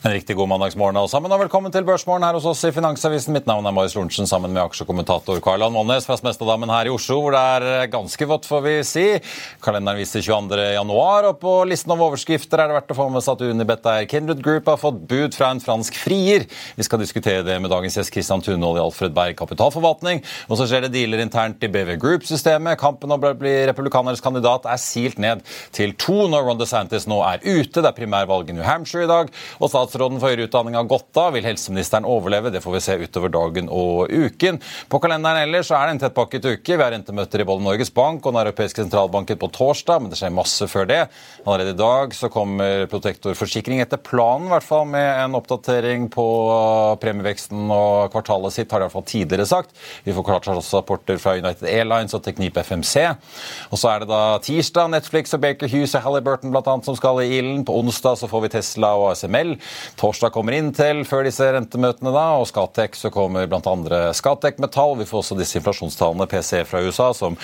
En riktig god mandagsmorgen alle sammen, og velkommen til Børsmorgen her hos oss i Finansavisen. Mitt navn er Marius Lorentzen sammen med aksjekommentator Karl-Ann Månes fra Smestadammen her i Oslo, hvor det er eh, ganske vått, får vi si. Kalenderen viser 22. januar, og på listen over overskrifter er det verdt å få med seg at Unibet er Kindred Group har fått bud fra en fransk frier. Vi skal diskutere det med dagens gjest Christian Tunhold i Alfred Berg kapitalforvaltning. Og så skjer det dealer internt i BV Group-systemet. Kampen om å bli republikanernes kandidat er silt ned til to når Ron DeSantis nå er ute. Det er primærvalg i New Hampshire i dag. og Statsråden for høyere utdanning har gått av. Vil helseministeren overleve? Det får vi se utover dagen og uken. På kalenderen ellers er det en tettpakket uke. Vi har rentemøter i både Norges Bank og Den europeiske sentralbanken på torsdag, men det skjer masse før det. Allerede i dag så kommer Protektor forsikring etter planen, i hvert fall med en oppdatering på premieveksten og kvartalet sitt, har de i hvert fall tidligere sagt. Vi får kvartalsrapporter fra United Airlines og Teknip FMC. Og så er det da tirsdag Netflix og Baker Hughes og Halliburton blant annet som skal i ilden. På onsdag så får vi Tesla og ASML. Torsdag kommer Intel før disse rentemøtene, da, og Skatec så kommer bl.a. Skatec Metall. Vi får også disse inflasjonstallene PC fra USA, som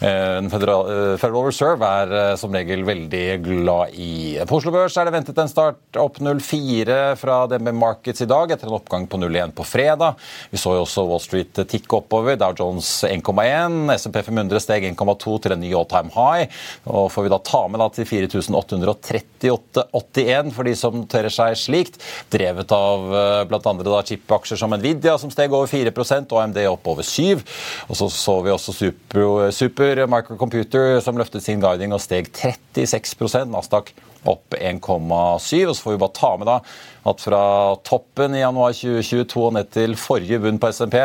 eh, Federal, eh, Federal Reserve er eh, som regel veldig glad i. På Oslo Børs er det ventet en start opp 0,4 fra DNB Markets i dag, etter en oppgang på 0,1 på fredag. Vi så jo også Wall Street tikke oppover. Dow Jones 1,1, SMP 500 steg 1,2 til en ny all time high. Og får vi da ta med da til 4838,81 for de som noterer seg slikt drevet av eh, bl.a. chip-aksjer som Nvidia, som steg over 4% og AMD opp over 7 Og så så vi også Super, Super Microcomputer, som løftet sin guiding og steg 36% Nasdaq opp 1,7. Og så får vi bare ta med da at fra toppen i januar 2022 og ned til forrige bunn på SMP,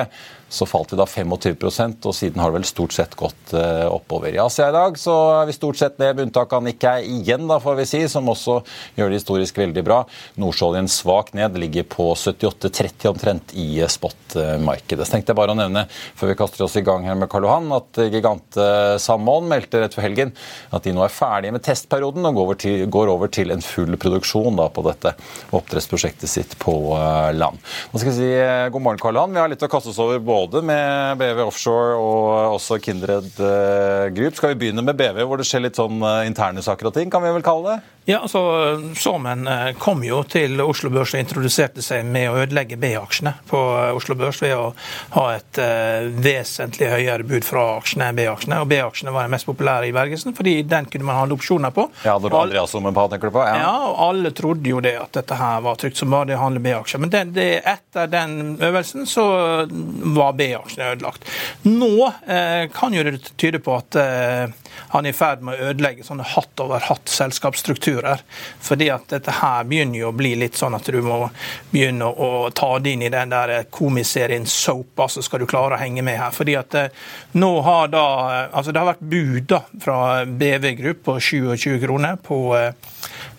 så falt vi da 25% og siden har det vel stort sett gått eh, oppover. I Asia i dag så er vi stort sett ned, med unntak av Nikkei igjen, da får vi si, som også gjør det historisk veldig bra. Nordsjøoljen svak ned, ligger på 78,30 omtrent i spot-markedet. Så tenkte jeg bare å nevne, før vi kaster oss i gang her med Karl Johan, at Gigante Salmon meldte rett før helgen at de nå er ferdige med testperioden og går over til, går over til en full produksjon da, på dette oppdrettsprosjektet sitt på eh, land. Nå skal jeg si eh, god morgen, Karl Johan. Vi har litt å kaste oss over både både med BV Offshore og også Kindred eh, Group. Skal vi begynne med BV, hvor det skjer litt sånn eh, interne saker og ting, kan vi vel kalle det? Ja, altså, Sammen eh, kom jo til Oslo Børs og introduserte seg med å ødelegge B-aksjene på Oslo Børs ved å ha et uh, vesentlig høyere bud fra aksjene enn B-aksjene. Og B-aksjene var den mest populære i Bergesen, fordi den kunne man handle opsjoner på. Ja, det var Andreas-summen på, tenker du på? Ja. ja, og alle trodde jo det at dette her var trygt som bare det å handle B-aksjer. Men det, det, etter den øvelsen så var B-aksjene ødelagt. Nå eh, kan jo det tyde på at eh, han er i ferd med å ødelegge sånne hatt over hatt-selskapsstrukturer. Fordi at dette her begynner jo å bli litt sånn at du må begynne å, ta det inn i den der komiserien Soap, altså skal du klare å henge med her. Fordi at eh, nå har da Altså det har vært bud da fra BV Group på 27 kroner på eh,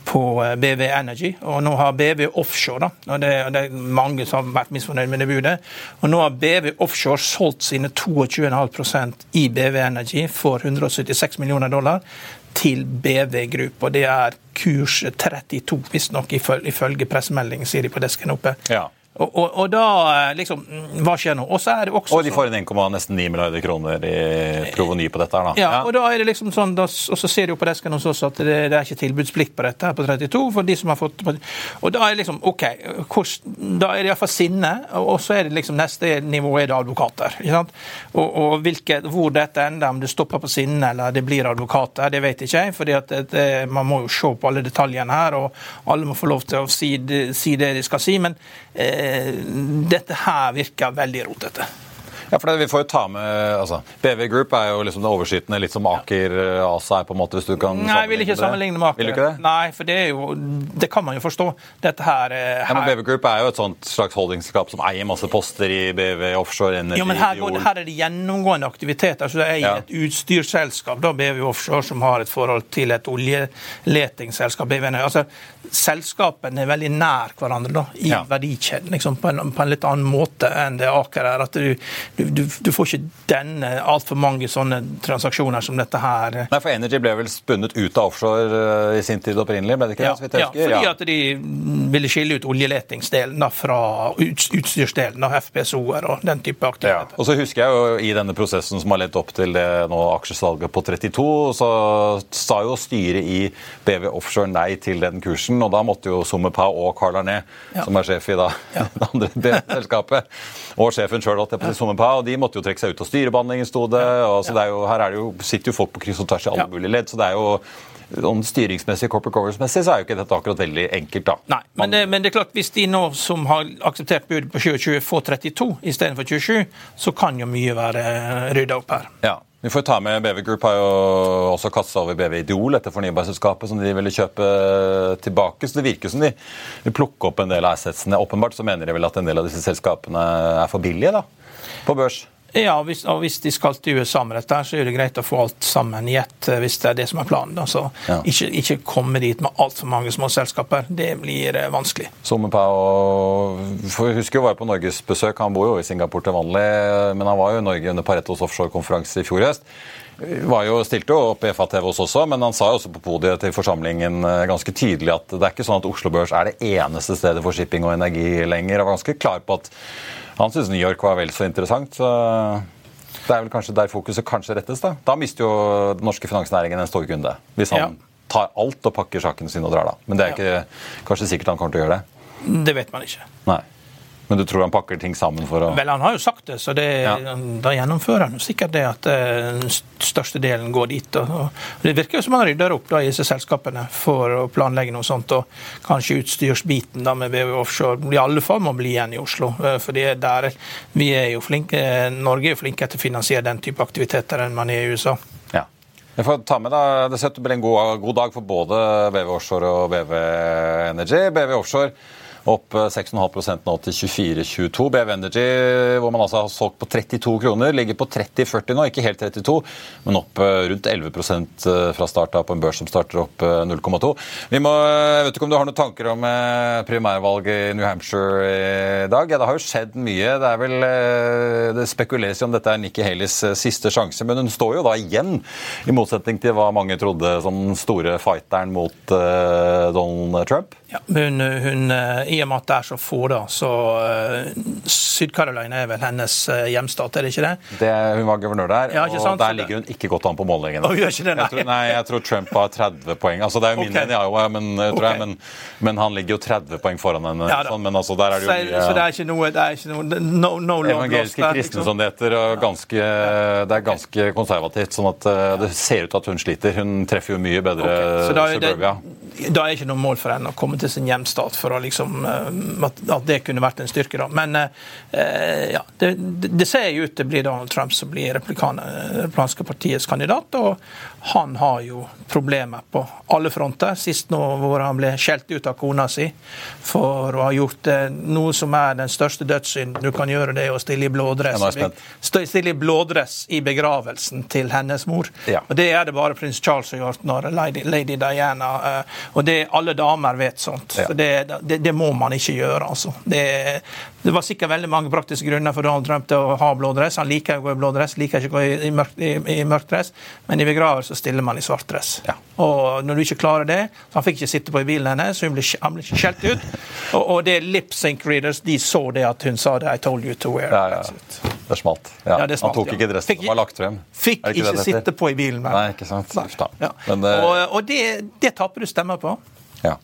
på eh, BV Energy. Og nå har BV Offshore, da, og det, det er mange som har vært misfornøyd med det budet. Og nå har BV Offshore solgt sine 22,5% i BV Energy for 176 millioner dollar til BV Group. Og det er kurs 32, visstnok ifølge pressemeldingen, sier de på desken oppe. Ja. Og, og, og da eh, liksom mm, Hva skjer nå? Og så er det også Og de får inn 1,9 milliarder kroner i proveny på dette. her da. Ja, og da er det liksom sånn, da, og så ser de jo på desken hos oss at det, det er ikke tilbudsplikt på dette her på 32. for de som har fått... Og da er det liksom OK, hvor, da er det iallfall sinne, og så er det liksom neste nivå er det advokater. ikke sant? Og, og hvilke, hvor dette ender, om det stopper på sinne eller det blir advokater, det vet ikke jeg. fordi at det, man må jo se på alle detaljene her, og alle må få lov til å si, si det de skal si. Men eh, dette her virker veldig rotete. Ja, for det, vi får jo ta med, altså, BV Group er jo liksom det overskytende, litt som Aker eh, ASA er, på en måte, hvis du kan Nei, jeg vil ikke sammenligne med Aker. Vil du ikke det? Nei, for det er jo, det kan man jo forstå. Dette her, her... Ja, men BV Group er jo et sånt slags holdingselskap som eier masse poster i BV Offshore. Energy, jo, men her, går, her, er det gjennomgående aktivitet. altså Det er ja. et utstyrsselskap, da, BV Offshore, som har et forhold til et oljeletingsselskap. Altså, selskapene er veldig nær hverandre da, i ja. verdikjeden, liksom, på, en, på en litt annen måte enn det Aker er. at du du, du, du, får ikke denne altfor mange sånne transaksjoner som dette her. Nei, for Energy ble vel spunnet ut av offshore uh, i sin tid opprinnelig? ble det ikke ja, det? Ja, fordi ja. at de ville skille ut oljeletingsdelen fra utstyrsdelen av FPSO-er og den type aktivitet. Ja. Og så husker jeg jo i denne prosessen som har ledd opp til det nå aksjesalget på 32, så sa jo styret i BV Offshore nei til den kursen, og da måtte jo Sommerpau og Carl Arné, som er sjef i da, det andre selskapet, og sjefen sjøl, Og de måtte jo trekke seg ut av styrebehandlingen, sto det. og så det er jo, Her er det jo, sitter jo folk på kryss og tvers i alle mulige ledd. så det er jo sånn styringsmessig, corporate governance-messig, så er jo ikke dette akkurat veldig enkelt, da. Nei, men det, men det, er klart, hvis de nå som har akseptert budet på 2020, får 32 istedenfor 27, så kan jo mye være rydda opp her. Ja. Vi får ta med BV Group har jo også kasta over BV Ideol, etter fornybarselskapet som de ville kjøpe tilbake. Så det virker som de vil plukke opp en del av assetsene. Åpenbart så mener de vel at en del av disse selskapene er for billige, da? På børs? Ja, hvis, og hvis de skal til USA med dette, så er det greit å få alt sammen i ett, eh, hvis det er det som er planen. Altså, ja. ikke, ikke, komme dit med altfor mange små selskaper. Det blir eh, vanskelig. Sommerpao husker jo var på norgesbesøk. Han bor jo i Singapore til vanlig, men han var jo i Norge under Paretos offshore-konferanse i fjor høst. Var jo, stilte jo opp i FATV hos også, men han sa jo også på podiet til forsamlingen eh, ganske tydelig at det er ikke sånn at Oslo Børs er det eneste stedet for shipping og energi lenger. Han var ganske klar på at han syns New York var vel så interessant. så Det er vel kanskje der fokuset kanskje rettes. Da Da mister jo den norske finansnæringen en stor kunde. Hvis han ja. tar alt og pakker saken sin og drar, da. Men det er ikke kanskje sikkert han kommer til å gjøre det. Det vet man ikke. Nei. Men du tror han pakker ting sammen for å Vel, han har jo sagt det, så det, ja. da gjennomfører han sikkert det at den eh, største delen går dit. Og, det virker jo som han rydder opp da, i disse selskapene for å planlegge noe sånt. Og kanskje utstyrsbiten da med BV Offshore i alle fall må bli igjen i Oslo. for det er der, vi er jo flinke, Norge er jo flinkere til å finansiere den type aktiviteter enn man er i USA. Ja. Jeg får ta med da, Det blir en god, god dag for både BV Offshore og BV Energy. BV Offshore opp 6,5 eh, nå til 24,22. BV Energy, hvor man altså har solgt på 32 kroner, ligger på 30,40 nå. Ikke helt 32, men opp eh, rundt 11 eh, fra start på en børs som starter opp 0,2. Vi må, Jeg vet ikke om du har noen tanker om primærvalget i New Hampshire i dag? Ja, det har jo skjedd mye. Det er vel, det spekuleres jo om dette er Nikki Haleys siste sjanse, men hun står jo da igjen, i motsetning til hva mange trodde som den store fighteren mot Donald Trump. Ja, hun, hun, I og med at det er så få, da, så uh, Syd-Carolina er vel hennes uh, hjemstat, er det ikke det? det hun var guvernør der, ja, og der ligger hun ikke godt an på målingene. Jeg, nei, jeg tror Trump har 30 poeng. Altså, Det er jo mindre okay. enn Iowa, men, okay. jeg, men, men, han ligger jo 30 poeng foran henne. Ja, sånn, men altså, der er det jo så, så det er ikke noe, det er ikke noe no, no Evangeliske kristne, liksom. som det heter. Og ganske, det er ganske konservativt. sånn at det ser ut til at hun sliter. Hun treffer jo mye bedre okay. så da, suburbia. Det, da er ikke noe mål for henne å komme til sin hjemstat for å liksom, eh, at, det kunne vært en styrke. da. Men eh, ja, det, det, ser jo ut til å bli Donald Trump som blir republikanske partiets kandidat. og han har jo problemer på alle fronter. Sist nå hvor han ble skjelt ut av kona si for å ha gjort noe som er den største dødssynden du kan gjøre, det er å stille i blådress, stille i, blådress i begravelsen til hennes mor. Ja. Og Det er det bare prins Charles har gjort når lady, lady Diana uh, Og det, alle damer vet sånt. Ja. Så det, det, det, må man ikke gjøre, altså. Det, det, var sikkert veldig mange praktiske grunner for Donald Trump til å ha blådress. Han liker å gå i blådress, liker ikke å gå i, i, mørk, i, i mørk dress, men i begravelse stiller man i svart dress. Ja. Og når du ikke klarer det så Han fikk ikke sitte på i bilen hennes, så hun ble, han ble skjelt ut. Og, og det lip sync readers de så det at hun sa det I told you to wear. Ja, ja. Det smalt. Ja. Det smalt, han tok ikke dressen Fikk- som var lagt frem. Fikk ikke, ikke, sitte på i bilen. med. Nei, ikke sant. Nei. Ja. Men, uh... og og det, det taper du stemmer på. ja.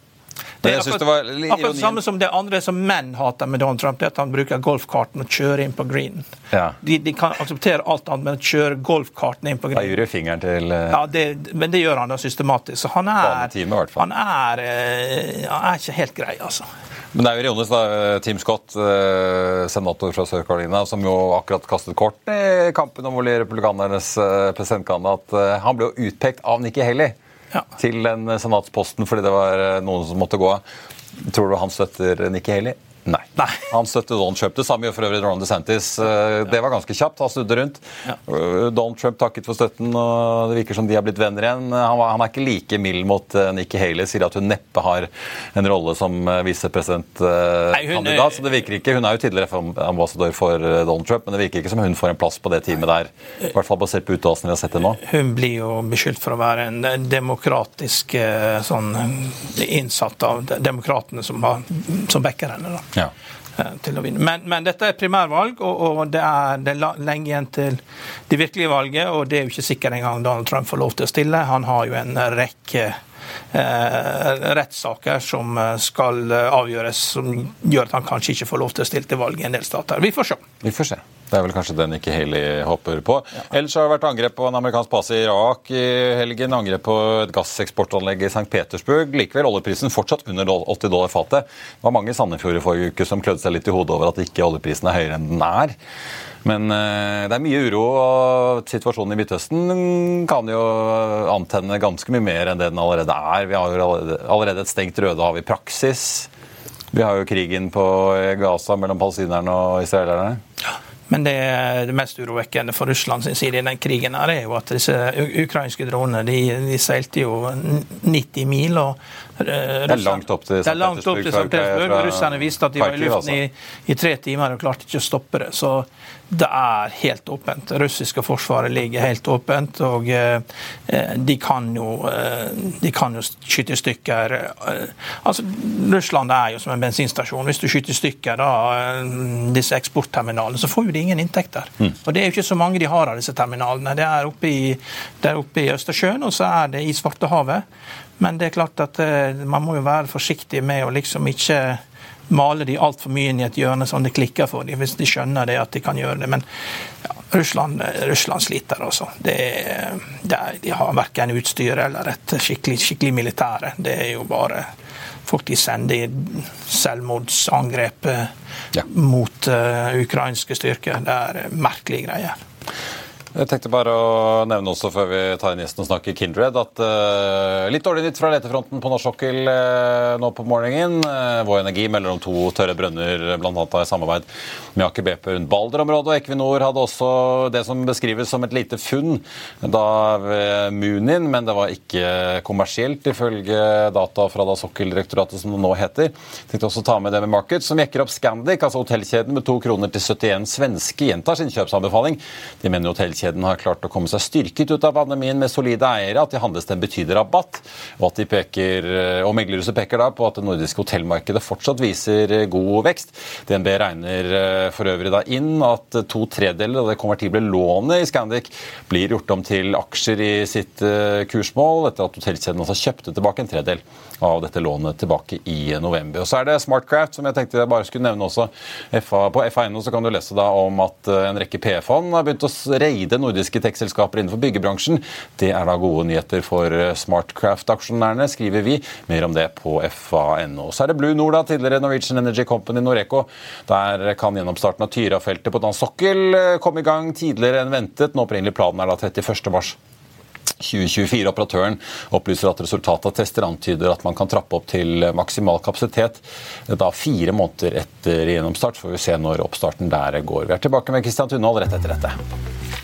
Det er akkurat, akkurat samme som det andre som menn hater med Donald Trump, det at han bruker golfkarten og kjører inn på green. Ja. De, de kan akseptere alt annet, men å kjøre golfkarten inn på Da green gir du fingeren til uh, ja, det, Men det gjør han da systematisk. Så han er, fall. han er, uh, han er ikke helt grei, altså. Men det er jo ironisk, da. Tim Scott, eh, senator fra Sør-Carolina, som jo akkurat kastet kort i kampen om å bli republikanernes eh, presidentkandidat, eh, han ble jo utpekt av Nikki Haley Ja. til den senatsposten fordi det var eh, noen som måtte gå av. Tror du han støtter Nikki Haley? Nei. Nei. Han støttet Donald Trump. Det samme gjør for øvrig Ron DeSantis. Eh, Det var ganske kjapt. Han snudde rundt. Ja. Eh, Donald Trump takket for støtten, og det virker som de har blitt venner igjen. Han, var, han er ikke like mild mot eh, Nikki Haley, sier at hun neppe har en rolle som eh, visepresidentkandidat. Så det virker ikke, Hun er jo tidligere FN-ambassadør for eh, Donald Trump, men det virker ikke som hun får en plass på det teamet der. I hvert fall basert på uttalelsene vi har sett til nå. Hun blir jo beskyldt for å være en demokratisk eh, sånn innsatt av de- demokratene som, har, som backer henne. da. Ja. til å vinne. Men, men dette er primærvalg, og, og det er, det er lenge igjen til det virkelige valget. Og det er jo ikke sikkert engang Donald Trump får lov til å stille. Han har jo en rekke rettssaker som eh, skal eh, avgjøres, som gjør at han kanskje ikke får lov til å stille til valg i en del stater. Vi får se. Vi får se. Det er vel kanskje den ikke Haley hopper på. Ellers har det vært angrep på en amerikansk base i Irak i helgen. Angrep på et gasseksportanlegg i St. Petersburg. Likevel oljeprisen fortsatt under 80 dollar fatet. Det var mange i Sandefjord i forrige uke som klødde seg litt i hodet over at ikke oljeprisen er høyere enn den er. Men eh, det er mye uro, og situasjonen i Midtøsten kan jo antenne ganske mye mer enn det den allerede er. Vi har jo allerede, et stengt Rødehav i praksis. Vi har jo krigen på Gaza mellom palestinerne og israelerne. Men det, det mest urovekkende for Russland sin side i den krigen her er jo at disse ukrainske dronene de, de seilte jo 90 mil. og eh, Det er langt opp til langt opp til St. Petersburg. Russerne visste at de var i luften i, i tre timer og klarte ikke å stoppe det. Så det er helt åpent. Det russiske forsvaret ligger helt åpent, og eh, de kan jo eh, de kan jo skyte i stykker eh, Altså, Russland er jo som en bensinstasjon. Hvis du skyter i stykker da, eh, disse eksportterminalene, så får jo de ingen inntekter. Og det er jo ikke så mange de har av disse terminalene. Det er oppe i, det er oppe i Østersjøen, og så er det i Svartehavet. Men det er klart at eh, man må jo være forsiktig med å liksom ikke male de altfor mye inn i et hjørne sånn det klikker for dem, hvis de skjønner det at de kan gjøre det. Men ja, Russland, Russland sliter, altså. Det, det de har verken utstyr eller et skikkelig, skikkelig militære. Det er jo bare folk de sender i selvmordsangrep eh, Ja. mot uh, ukrainske styrker. Det er eh, merkelige greier. Jeg tenkte bare å nevne også før vi tar inn gjesten og snakker Kindred, at uh, litt dårlig nytt fra letefronten på norsk sokkel uh, nå på morgenen. Uh, Vår Energi melder om to tørre brønner, bl.a. i samarbeid med Aker BP rundt Balder-området. Og Equinor hadde også det som beskrives som et lite funn da ved Munin, men det var ikke kommersielt, ifølge data fra da Sokkeldirektoratet, som det nå heter. Tenkte også å ta med det med Market, som jekker opp Scandic, altså hotellkjeden med to kroner til 71 svenske, gjentar sin kjøpsanbefaling. De mener hotellkjeden har klart å komme seg styrket ut av pandemien med solide eiere, at de handles til en betydelig rabatt, og at de peker, og meglerhuset peker da på at det nordiske hotellmarkedet fortsatt viser god vekst. DNB regner eh, for øvrig da inn at to tredeler av det konvertible lånet i Scandic blir gjort om til aksjer i sitt eh, kursmål, etter at hotellkjeden altså kjøpte tilbake en tredel av dette lånet tilbake i november. Og så er det Smartcraft, som jeg tenkte jeg bare skulle nevne også. På FA.no kan du lese da om at eh, en rekke P-fond har begynt å reide nordiske tech-selskaper innenfor byggebransjen. Det er da gode nyheter for eh, Smartcraft-aksjonærene, skriver vi. Mer om det på FA.no. Så er det Blue Nord, da, tidligere Norwegian Energy Company Noreco. Der kan gjennomstarten av Tyra-feltet på dansk sokkel eh, komme i gang tidligere enn ventet. Den opprinnelige planen er da 31. mars. 2024. Operatøren opplyser at resultatet av tester antyder at man kan trappe opp til maksimal kapasitet da fire måneder etter gjennomstart. Får vi se når oppstarten der går. Vi er tilbake med Kristian Tunhold rett etter dette.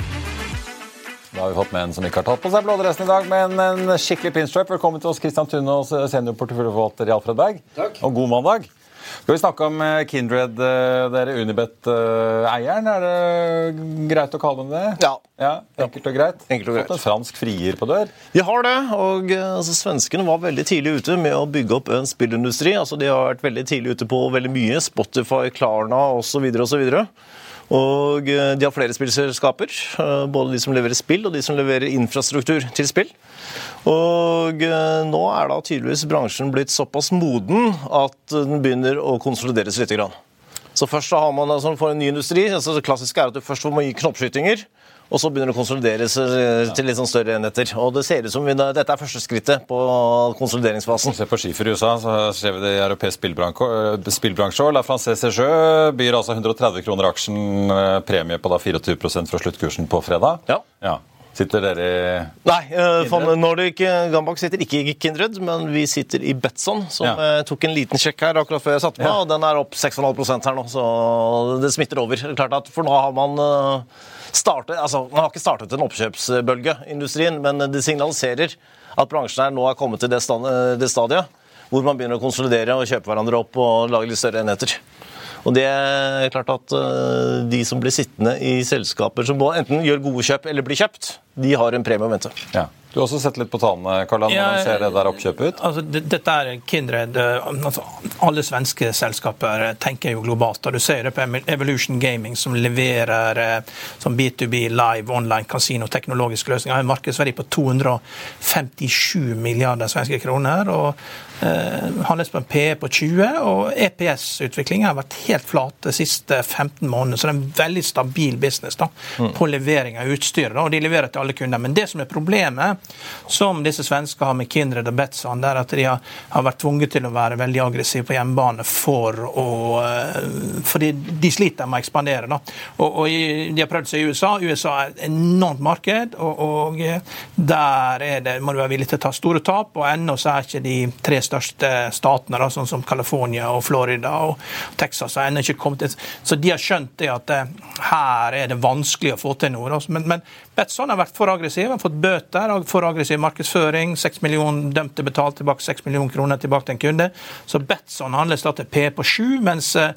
Da har vi fått med en som ikke har tatt på seg blådressen i dag, men en skikkelig pinstripe. Velkommen til oss, Christian Tunås, seniorporteføljeforvalter i Alfred Berg. Takk. Og god mandag. Skal vi snakke om eh, Kindred, eh, dere Unibet-eieren? Er det greit å kalle dem det? Ja. ja enkelt og greit? Enkelt og greit. Fått en fransk frier på dør? Vi har det. og eh, altså, Svenskene var veldig tidlig ute med å bygge opp en spillindustri. Altså, de har vært veldig tidlig ute på veldig mye. Spotify, Klarna osv. osv. Og eh, de har flere spillselskaper. eh, Både de som leverer spill, og de som leverer infrastruktur til spill. Og eh, nå er da tydeligvis bransjen blitt såpass moden at den begynner å konsolideres litt. Så først så har man altså, for en ny industri, altså Det klassiske er at du først får mye knoppskytinger. Og så begynner det å konsolideres eh, til litt sånn større enheter. Og det ser ut som vi, dette er første skrittet på konsolideringsfasen. Se på skifer i USA, så ser vi det i europeisk spillbransje. eh. La Française Jeu byr altså 130 kroner aksjen, eh, premie på da 24 fra sluttkursen på fredag. Ja. Ja. Sitter dere i Nei, uh, von Nordic Gambak sitter ikke i Kindred, men vi sitter i Betson, som Ja. eh, tok en liten sjekk her akkurat før jeg satte på, Ja. og den er opp 6,5% her nå, så det smitter over. Det er Klart at For nå har man eh, startet, altså Man har ikke startet en oppkjøpsbølge industrien, men det signaliserer at bransjen her nå er kommet til det, eh, det stadiet hvor man begynner å konsolidere og kjøpe hverandre opp og lage litt større enheter. Og det er klart at eh, De som blir sittende i selskaper som både enten gjør gode kjøp eller blir kjøpt, de har en premie å vente. Ja. Du har også sett litt på tallene, Karl Ann. Ja, Hvordan ser det der oppkjøpet ut? Altså, det- dette er Kindred. eh, Altså, alle svenske selskaper eh, tenker jo globalt. og Du ser det på Evolution Gaming, som leverer som B2B live online kasino teknologiske løsninger. Har en markedsverdi på 257 milliarder svenske kroner. og handles på en PE på 20, og EPS-utviklingen har vært helt flat de siste 15 månedene. Så det er en veldig stabil business da, på levering av utstyr. Da, og de leverer til alle kunder. Men det som er problemet, som disse svenskene har med Kindred og Betzan, det er at de har, har vært tvunget til å være veldig aggressive på hjemmebane for å eh, Fordi de sliter med å ekspandere. Da. Og, og de har prøvd seg i USA. USA er et enormt marked, og, og eh, der er det, må du være villig til å ta store tap. Og ennå så er ikke de tre største statene, da, sånn som California og Florida og Texas, har ennå ikke kommet til Så de har skjønt det at eh, her er det vanskelig å få til noe. Men, men Betson har vært for aggressiv, har fått bøter og for aggressiv markedsføring. 6 millioner dømte betalt tilbake 6 millioner kroner tilbake til en kunde. Så Betson handles da til P på 7 mens, eh,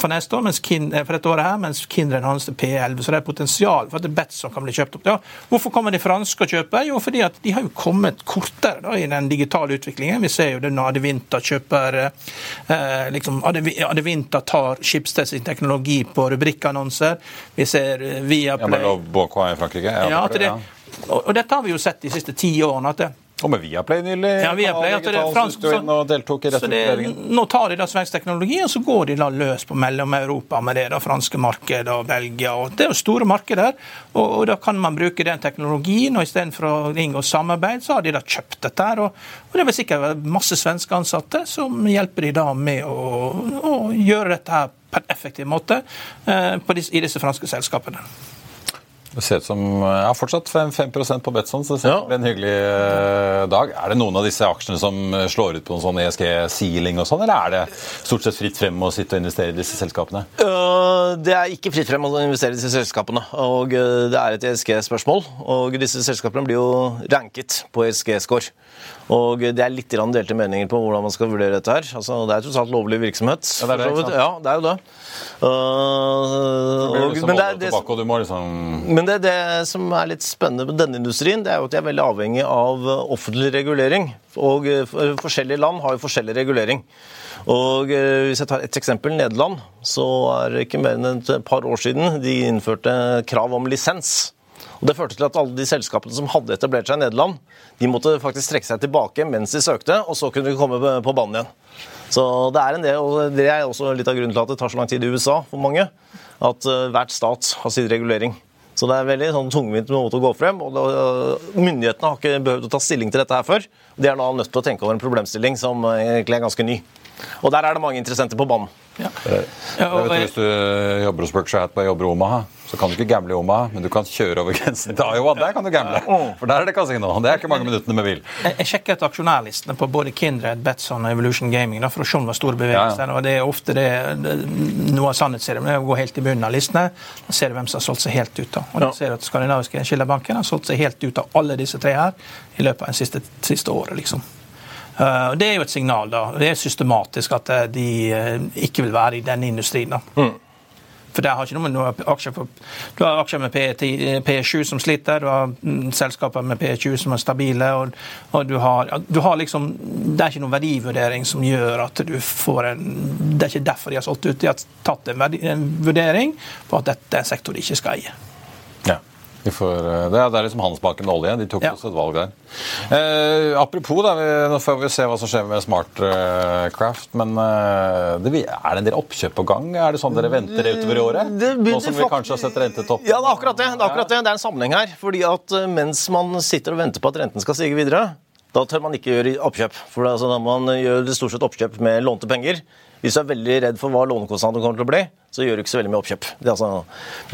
for neste år, mens eh, her, mens Kindred handles til P11. Så det er potensial for at Betson kan bli kjøpt opp. Da. hvorfor kommer de franske og kjøper? Jo, fordi at de har jo kommet kortere da, i den digitale utviklingen. Vi ser jo det når Adevinta kjøper eh, liksom, Adevi- Adevinta tar Schibsted sin teknologi på rubrikkannonser. Vi ser via Play. Ja, men og Båkva i Frankrike? Ja, det, ja. og, og dette har vi jo sett de siste ti årene. at det, Og med Viaplay nylig. ja, Viaplay, at det er fransk, så, og deltok i så det. Nå tar de da svensk teknologi, og så går de da løs på Mellom-Europa med det da, franske markedet og Belgia. og Det er jo store markeder, og, og da kan man bruke den teknologien. og Istedenfor å inngå samarbeid, så har de da kjøpt dette. her, og, og Det vil sikkert være masse svenske ansatte som hjelper de da med å, å gjøre dette her på en effektiv måte eh, på disse, i disse franske selskapene. Det ser ut som ja, fortsatt 5, 5% på Betson, så det ser ut til en hyggelig eh, dag. Er det noen av disse aksjene som eh, slår ut på noen sånn ESG-sealing og sånn, eller er det stort sett fritt frem å sitte og investere i disse selskapene? Det er ikke fritt frem å investere i disse selskapene. og Det er et ESG-spørsmål. og Disse selskapene blir jo ranket på ESG-score. Og Det er litt delte meninger på hvordan man skal vurdere dette. her. Altså, Det er tross alt lovlig virksomhet. Ja, det er det? Ja, det er jo det. Blir og, liksom men det, er det, må liksom men det, det som er litt spennende med denne industrien, det er jo at de er veldig avhengig av øh, offentlig regulering. Og øh, forskjellige land har jo forskjellig regulering. Og Hvis jeg tar et eksempel, Nederland, så er det ikke mer enn et par år siden de innførte krav om lisens. Og Det førte til at alle de selskapene som hadde etablert seg i Nederland, de måtte faktisk trekke seg tilbake mens de søkte, og så kunne de komme på- på banen igjen. Så det er en del, og det er også litt av grunnen til at det tar så lang tid i USA for mange. At øh, hvert stat har sin regulering. Så det er veldig sånn tungvint måte å gå frem. og det, Myndighetene har ikke behøvd å ta stilling til dette her før. De er da nødt til å tenke over en problemstilling som egentlig er ganske ny. Og der er det mange interessenter på banen. Ja. Jeg vet, hvis du jobber hos Berkshire Hathaway og jobber i Omaha, så kan du ikke gamble i Omaha, men du kan kjøre over grensen til Iowa. Der kan du gamble. For der er det kasino. Det er ikke mange minuttene med bil. Jeg, jeg sjekket aksjonærlistene på både Kindred, Betson og Evolution Gaming da, for å se om det var store bevegelser. Ja, ja. og Det er ofte det, det noe av sannhetsserien. Men jeg går helt i bunnen av listene. Da ser du hvem som har solgt seg helt ut. da. Og da ser du at Skandinaviske Skillerbanken har solgt seg helt ut av alle disse tre her i løpet av det siste, siste året. liksom. Eh, Det er jo et signal. da. Det er systematisk at eh, de eh, ikke vil være i denne industrien. da. For det har ikke noe med noe aksjer for, Du har aksjer med P10 P7 som sliter, du har mm, selskaper med P20 som er stabile, og, og du, har, du har liksom Det er ikke noen verdivurdering som gjør at du får en Det er ikke derfor de har solgt ut. De har tatt en, verdi, en vurdering på at dette er en sektor de ikke skal eie. Ja. Får, eh, det, er, liksom Handelsbanken og olje. De tok Ja. også et valg der. Eh, apropos, da, vi, nå får vi se hva som skjer med Smartcraft. Men eh, det, er det en del oppkjøp på gang? Er det sånn dere venter det utover i året? Det Nå som vi kanskje har sett rentetopp? Ja, det er akkurat det. Det er akkurat det. Det er en sammenheng her. Fordi at eh, mens man sitter og venter på at renten skal stige videre, da tør man ikke gjøre oppkjøp. For da altså man gjør stort sett oppkjøp med lånte penger. Hvis du er veldig redd for hva lånekostnadene kommer til å bli, så gjør du ikke så veldig mye oppkjøp. Det altså,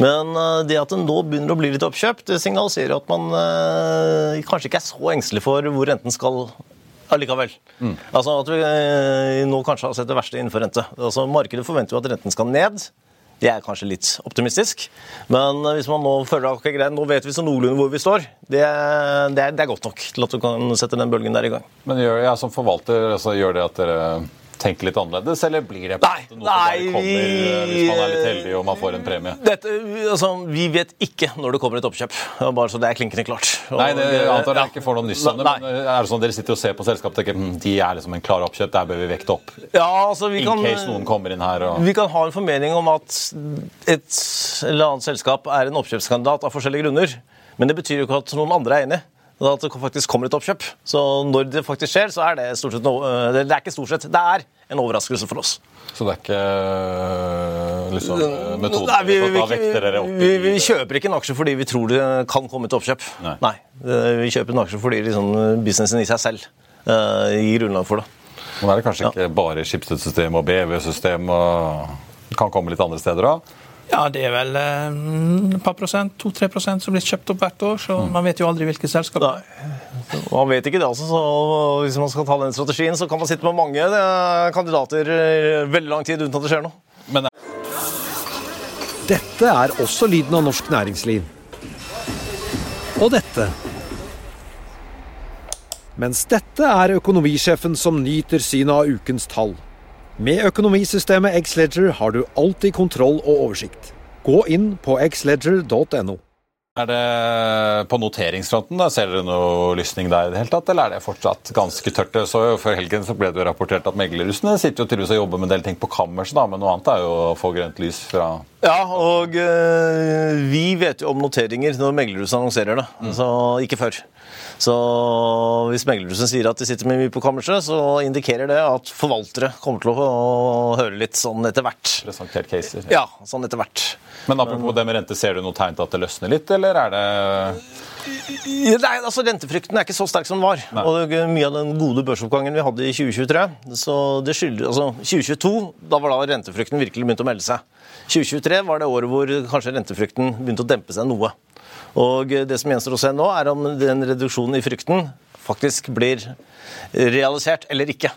men eh, det at det nå begynner å bli litt oppkjøp, det signaliserer at man eh, kanskje ikke er så engstelig for hvor renten skal allikevel. Altså at vi eh, nå kanskje har sett det verste innenfor rente. Altså Markedet forventer jo at renten skal ned. Det er kanskje litt optimistisk. Men eh, hvis man nå føler at okay, nå vet vi så noenlunde hvor vi står, det, det, er, det er godt nok til at du kan sette den bølgen der i gang. Men gjør, ja, som forvalter, altså, gjør det at dere tenker litt annerledes, eller blir det Nei, noe som bare kommer vi- eh, hvis man er litt heldig og man får en premie? Dette, altså, vi vet ikke når det kommer et oppkjøp. Bare så det er klinkende klart. Og- Nei, det, jeg antar dere Ja. ikke får noe nyss om det, men eh, er det sånn at dere sitter og ser på selskapet og tenker hm, de er liksom en klar oppkjøp, der bør vi vekte opp? Ja, altså vi In kan, case noen kommer inn her og vi kan ha en formening om at et eller annet selskap er en oppkjøpskandidat av forskjellige grunner. Men det betyr jo ikke at noen andre er enig. At det faktisk kommer et oppkjøp. Så når det faktisk skjer, så er det stort sett noe Det er ikke stort sett, det er en overraskelse for oss. Så det er ikke øh, liksom øh, metoden Nei, vi, vi, vi, vi kjøper ikke en aksje fordi vi tror det kan komme et oppkjøp. Nei. Nei. Vi kjøper en aksje fordi liksom, businessen i seg selv uh, gir grunnlag for det. Men er det kanskje ikke bare Schibsted-system og BV-system og det kan komme litt andre steder òg. Ja, det er vel eh, et par prosent, to-tre prosent som blir kjøpt opp hvert år, så man vet jo aldri hvilke selskap det er. Man vet ikke det, altså. Så hvis man skal ta den strategien, så kan man sitte med mange eh, kandidater eh, veldig lang tid uten at det skjer noe. Men Dette er også lyden av norsk næringsliv. Og dette. Mens dette er økonomisjefen som nyter synet av ukens tall. Med økonomisystemet Xledger har du alltid kontroll og oversikt. Gå inn på xledger.no. er det på noteringsfronten? da, Ser dere noe lysning der i det hele tatt, eller er det fortsatt ganske tørt? Så Før helgen så ble det jo rapportert at meglerrussene sitter jo tydeligvis og jobber med en del ting på kammerset, men noe annet er jo å få grønt lys fra Ja, og øh, vi vet jo om noteringer når meglerhuset annonserer det. Så ikke før. Så hvis meglerhuset sier at de sitter med mye på kammerset, så indikerer det at forvaltere kommer til å høre litt sånn etter hvert. presentert caser. Ja, sånn etter hvert. Men apropos det med rente, ser du noe tegn til at det løsner litt, eller er det Nei, altså Rentefrykten er ikke så sterk som den var. Nei. Og det- Mye av den gode børsoppgangen vi hadde i 2023 så det skylder, altså 2022 da var da rentefrykten virkelig begynte å melde seg. 2023 var det året hvor kanskje rentefrykten begynte å dempe seg noe. Og Det som gjenstår å se nå, er om den reduksjonen i frykten faktisk blir realisert eller ikke.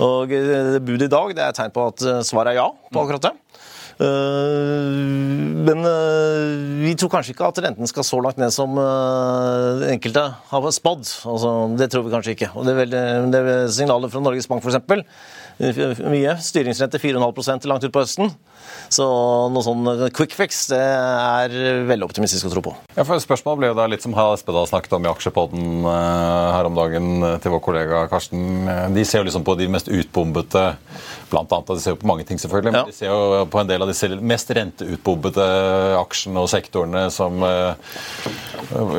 Og eh, Budet i dag det er et tegn på at eh, svaret er ja på akkurat det. Eh, Men vi tror kanskje ikke at renten skal så langt ned som enkelte har spådd. Altså, det tror vi kanskje ikke. Og det er, veldig, det er signalet fra Norges Bank f.eks. Mye. Styringsrente 4,5% langt ut på høsten. Så noe sånn quick fix det er veldig optimistisk å tro på. Ja, for Spørsmålet ble jo da litt som Espedal snakket om i Aksjepodden eh, her om dagen eh, til vår kollega Karsten. Eh, De ser jo liksom på de mest utbombete Blant annet, De ser jo på mange ting, selvfølgelig, men Ja. de ser jo på en del av disse mest renteutbombete aksjene og sektorene som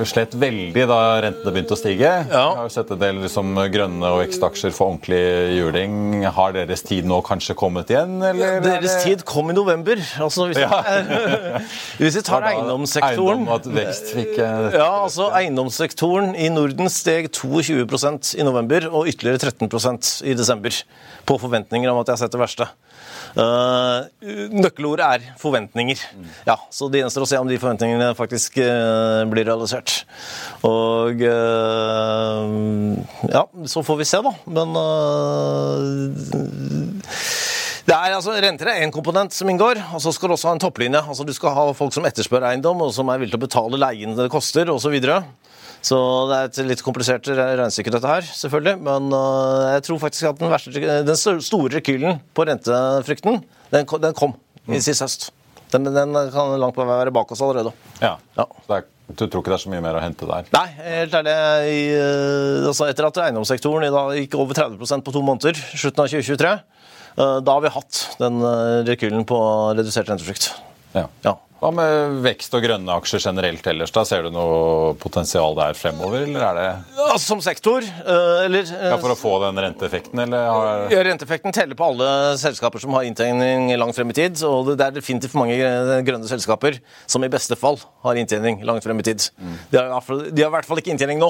slet veldig da rentene begynte å stige. Ja. Jeg har jo sett en del liksom, grønne og vekstaksjer få ordentlig juling. Har deres tid nå kanskje kommet igjen? Eller? Deres tid kom i november. Altså, hvis, ja. hvis vi tar eiendomssektoren Eiendom vekst fikk Ja, altså Eiendomssektoren i Norden steg 22% i november og ytterligere 13% i desember. På forventninger om at jeg har sett det verste. Uh, nøkkelordet er forventninger. Ja, Så det gjenstår å se om de forventningene faktisk uh, blir realisert. Og uh, Ja, så får vi se, da. Men det er altså, Renter er én komponent som inngår, og så skal du også ha en topplinje. Altså Du skal ha folk som etterspør eiendom, og som er villige til å betale leien det koster, osv. Så, videre. Så det er et litt komplisert regnestykke, dette her, selvfølgelig. Men uh, jeg tror faktisk at den, verste, den store rekylen på rentefrykten, den, den kom i mm. sist høst. Den, den, kan langt på vei være bak oss allerede. Ja, ja. Er, Du tror ikke det er så mye mer å hente der? Nei, helt ærlig. I, uh, altså etter at eiendomssektoren i dag gikk over 30 på to måneder, slutten av 2023 Eh, da har vi hatt den eh, rekylen på redusert rentefrykt. Ja. ja. Hva med vekst og grønne aksjer generelt ellers? da? Ser du noe potensial der fremover, eller er det ja, Som sektor, eh, eller Ja, For å få den renteeffekten, eller? Har... Ja, renteeffekten teller på alle selskaper som har inntjening langt frem i tid. Og det er definitivt mange grønne selskaper som i beste fall har inntjening langt frem i tid. Mm. De, har, de, har, i hvert fall ikke inntjening nå,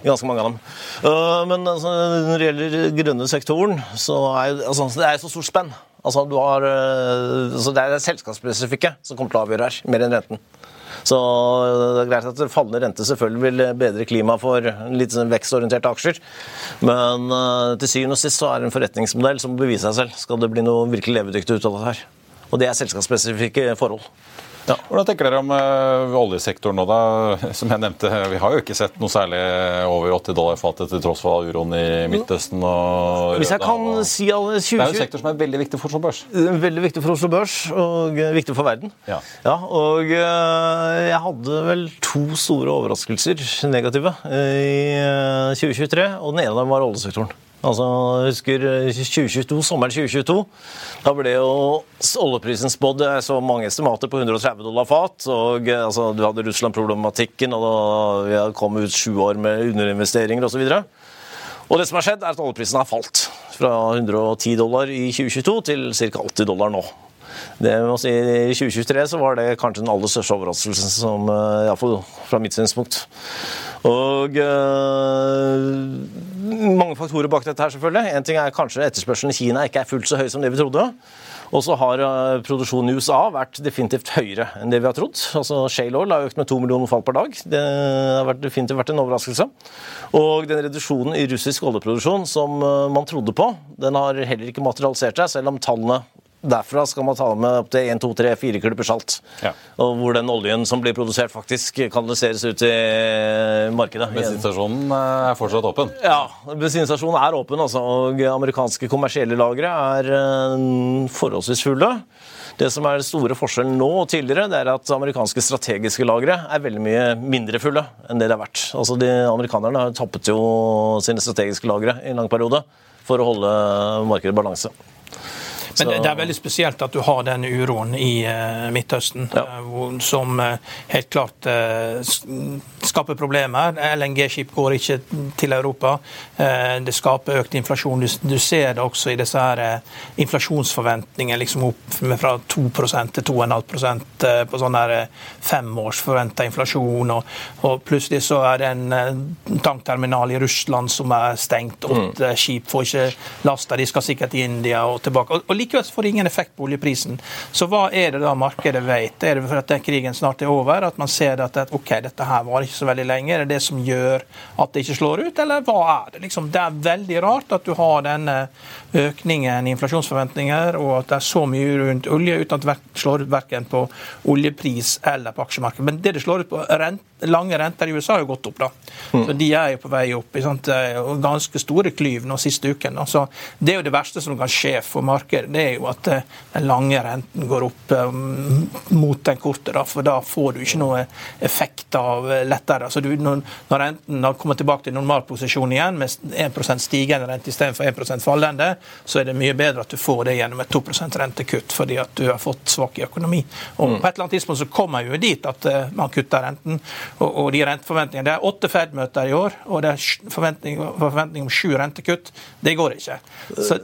i ganske mange av dem. Eh, men altså, når det gjelder grønne sektoren, så er altså, det er så stort spenn. Altså, har, eh, altså det er selskapsspesifikke som kommer til å avgjøre her, mer enn renten. Så det er greit at fallende rente selvfølgelig vil bedre klimaet for litt sånn vekstorienterte aksjer. Men uh, til syvende og sist så er det en forretningsmodell som må bevise seg selv. Skal det bli noe virkelig levedyktig ut av det her. Og det er selskapsspesifikke forhold. Ja. Hvordan tenker dere om uh, oljesektoren nå, da? Som jeg nevnte, vi har jo ikke sett noe særlig over 80 dollar fatet til tross for uroen i Midtøsten og Hvis jeg kan og... si alle 2020 Det er jo en sektor som er veldig viktig for Oslo Børs. Veldig viktig for Oslo Børs, og uh, viktig for verden. Ja. ja og jeg hadde vel to store overraskelser, negative, i 2023, og den ene av dem var oljesektoren. Altså, jeg husker 2022, sommeren 2022. Da ble jo oljeprisen spådd så mange estimater på 130 dollar fat. og altså, Du hadde Russland-problematikken, og da vi kommet ut sju år med underinvesteringer osv. Og det som har skjedd, er at oljeprisen har falt fra 110 dollar i 2022 til ca. 80 dollar nå. Det må si, I 2023 så var det kanskje den aller største overraskelsen, som, eh, iallfall fra mitt synspunkt. Og øh, mange faktorer bak dette her, selvfølgelig. En ting er kanskje etterspørselen i Kina ikke er fullt så høy som det vi trodde. Og så har uh, produksjonen i USA vært definitivt høyere enn det vi har trodd. Altså Shale Oil har økt med to millioner fall per dag. Det har definitivt vært en overraskelse. Og den reduksjonen i russisk oljeproduksjon som man trodde på, den har heller ikke materialisert seg, selv om tallene Derfra skal man ta med opptil 1, 2, 3, 4 klipper salt. Ja. Og hvor den oljen som blir produsert, faktisk kanaliseres ut i markedet. Bensinstasjonen eh, er fortsatt åpen? Ja, bensinstasjonen er åpen. Altså, og amerikanske kommersielle lagre er eh, forholdsvis fulle. Det som er den store forskjellen nå og tidligere, det er at amerikanske strategiske lagre er veldig mye mindre fulle enn det det har vært. Altså, de Amerikanerne har tappet jo sine strategiske lagre i en lang periode for å holde markedet i balanse. Men det er veldig spesielt at du har den uroen i uh, Midtøsten, ja. uh, som uh, helt klart skaper problemer. LNG-skip går ikke til Europa. det skaper økt inflasjon. Du, du, ser det også i disse her inflasjonsforventningene liksom opp fra 2% til 2,5% på sånn her fem forventa inflasjon. Og, og, plutselig så er det en tankterminal i Russland som er stengt. Åtte mm. skip får ikke lasta, de skal sikkert til India og tilbake. Og, og likevel får det ingen effekt på oljeprisen. Så hva er det da markedet vet? Er det for at den krigen snart er over? At man ser at ok, dette her var ikke så veldig lenge? Er det det som gjør at det ikke slår ut, eller hva er det? Liksom, det er veldig rart at du har denne økningen i inflasjonsforventninger, og at det er så mye rundt olje uten at det slår ut verken på oljepris eller på aksjemarkedet. Men det det slår ut på rent, lange renter i USA har jo gått opp, da. Så De er jo på vei opp. ganske store klyv nå siste uken. Så Det er jo det verste som kan skje for markedet, det er jo at eh, den lange renten går opp um, mot den korte. Da, for da får du ikke noe effekt av eh, lettere. Altså, du, når, renten kommer tilbake til normalposisjon igjen, med 1% stigende rente istedenfor 1% fallende, så er det mye bedre at du får det gjennom et 2% rentekutt fordi at du har fått svak økonomi. Og mm. På et eller annet tidspunkt så kommer jo dit at man kutter renten. Og, og de renteforventningene Det er åtte Fed-møter i år, og det er forventning, forventning om sju rentekutt. Det går ikke. Så,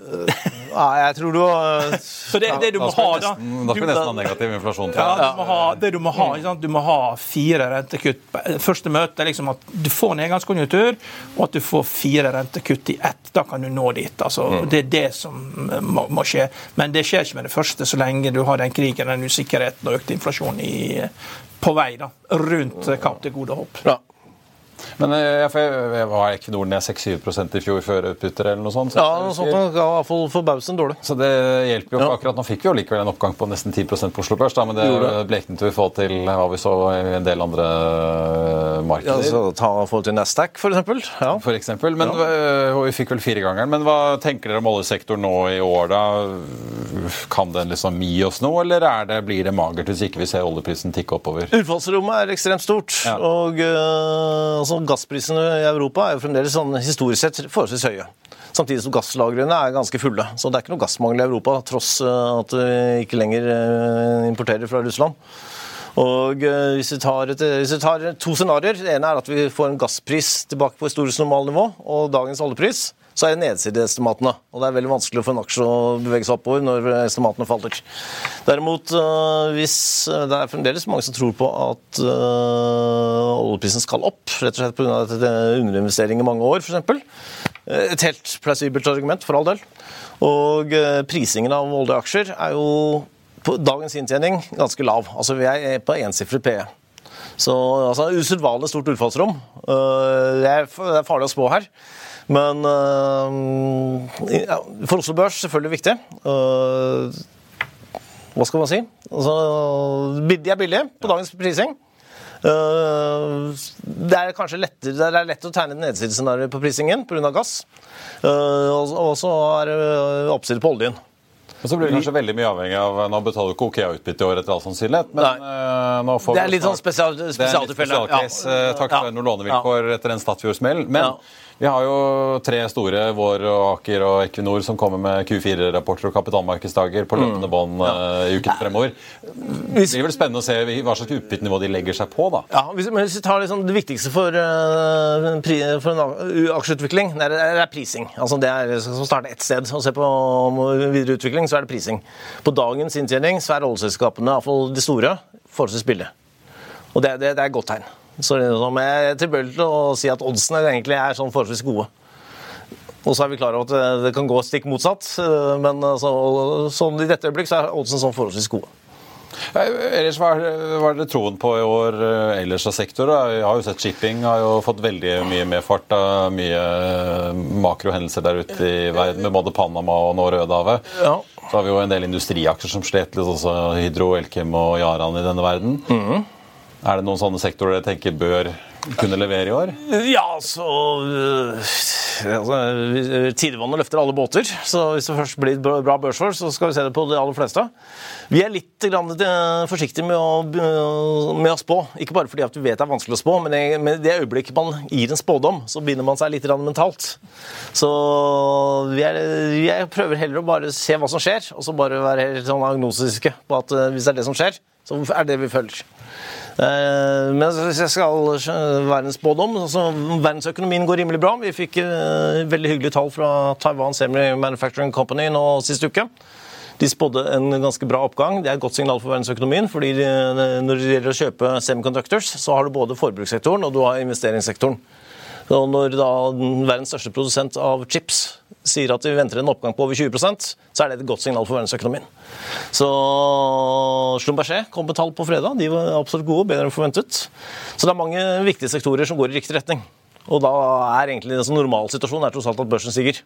Ja, jeg tror du har Så det, det du må ha, da Da skal vi nesten ha negativ inflasjon. Ja, du må ha, det du må ha, du må ha fire rentekutt. Første møte er liksom at du får nedgangskonjunktur, og at du får fire rentekutt i ett. Da kan du nå dit. Altså, mm. Det er det som må, må, skje. Men det skjer ikke med det første så lenge du har den krigen, den usikkerheten og økt inflasjon i, på vei da, rundt Kapp til gode håp. Ja. Men jeg, jeg var Equinor ned 6-7 i fjor før utbytter eller noe sånt? Så ja, noe sånt ga iallfall hvert forbausen dårlig. Så det hjelper jo ja. akkurat. Nå fikk vi jo likevel en oppgang på nesten 10% på Oslo Børs, da, men det bleknet vi få til hva vi så i en del andre øh, markeder. Ja, så ta forhold til Nasdaq, f.eks. Ja. For eksempel. Men, ja. Og vi fikk vel firegangeren. Men hva tenker dere om oljesektoren nå i år, da? Kan den liksom gi oss noe, eller det, blir det magert hvis ikke vi ser oljeprisen tikke oppover? Utfallsrommet er ekstremt stort. Ja. og uh, altså, Gassprisene i Europa er jo fremdeles sånn historisk sett forholdsvis høye. Samtidig som gasslagrene er ganske fulle. Så det er ikke noe gassmangel i Europa, tross eh, at vi ikke lenger eh, importerer fra Russland. Og eh, hvis vi, tar, et, hvis vi tar to scenarioer Det ene er at vi får en gasspris tilbake på historisk normalnivå, og dagens oljepris så er det nedsideestimatene. Og det er veldig vanskelig for en aksje å bevege seg oppover når estimatene faller. Derimot, øh, hvis øh, det er fremdeles mange som tror på at oljeprisen skal opp, rett og slett pga. underinvestering i mange år, f.eks. Et helt plausibelt argument, for all del. Og prisingen av oljeaksjer er jo på dagens inntjening ganske lav. Altså Vi er på ensifret PE. Så altså, usedvanlig stort utfallsrom. Det er farlig å spå her. Men uh, ja, for Oslo Børs selvfølgelig viktig. Uh, hva skal man si? Altså, de er billige på dagens prising. Uh, det er kanskje lettere, det er lett å tegne et nedsidescenario på prisingen pga. gass. og så er det oppside på oljen. Men så blir det kanskje veldig mye avhengig av Nå betaler du ikke OKEA-utbytte i år etter all sannsynlighet, men uh, nå får Det er litt sånn spesialtilfelle. Spesial ja. Takk for noen lånevilkår etter en Statfjordsmell. Men ja. Vi har jo tre store, Vår og Aker og Equinor, som kommer med Q4-rapporter og kapitalmarkedsdager på løpende mm. bånd ja. uh, i uken fremover. Det blir vel spennende å se hva slags utbyttenivå de legger seg på, da. Ja, hvis, men hvis vi tar liksom det viktigste for, uh, for en aksjeutvikling, det er, det er prising. Altså det er å starte ett sted og se på videre utvikling, så er det prising. På dagens inntjening så er oljeselskapene, iallfall de store, forholdsvis billige. Og det, det, det er et godt tegn. Så liksom, jeg er tilbøyelig til å si at oddsene egentlig er sånn forholdsvis gode. Og så er vi klar over at det kan gå stikk motsatt, men så, sånn i dette øyeblikk så er oddsene sånn forholdsvis gode. Ellers, Hva er det troen på i år eh, ellers av sektorer? Vi har jo sett shipping har jo fått veldig mye medfart av mye makrohendelser der ute i verden, med både Panama og nå Rødehavet. Ja. Så har vi jo en del industriaksjer som slet litt, også Hydro, Elkem og Yaran i denne verden. Mm. Er det noen sånne sektorer dere tenker bør kunne levere i år? Ja, så øh, altså, Tidevannet løfter alle båter. Så hvis det først blir et bra børsår, så skal vi se det på de aller fleste. Vi er litt øh, forsiktige med å, med å, spå. Ikke bare fordi vi vet det er vanskelig å spå, men i det øyeblikket man gir en spådom, så binder man seg litt mentalt. Så jeg prøver heller å bare se hva som skjer, og så bare være helt sånn agnosiske på at øh, hvis det er det som skjer, så er det vi følger. Eh, men hvis jeg skal være altså Verdensøkonomien går rimelig bra. Vi fikk eh, veldig hyggelige tall fra Taiwan Semi Manufacturing Company nå sist uke. De spådde en ganske bra oppgang. Det er et godt signal for verdensøkonomien. fordi Når det gjelder å kjøpe semiconductors, så har du både forbrukssektoren og du har investeringssektoren. Og når da verdens største produsent av chips sier at vi venter en oppgang på over 20% så er det et godt signal for verdensøkonomien. Så Schlumberger kom med tall på fredag. De var absolutt gode, bedre enn forventet. Så det er mange viktige sektorer som går i riktig retning. Og da er egentlig en som normalsituasjon tross alt at børsen stiger.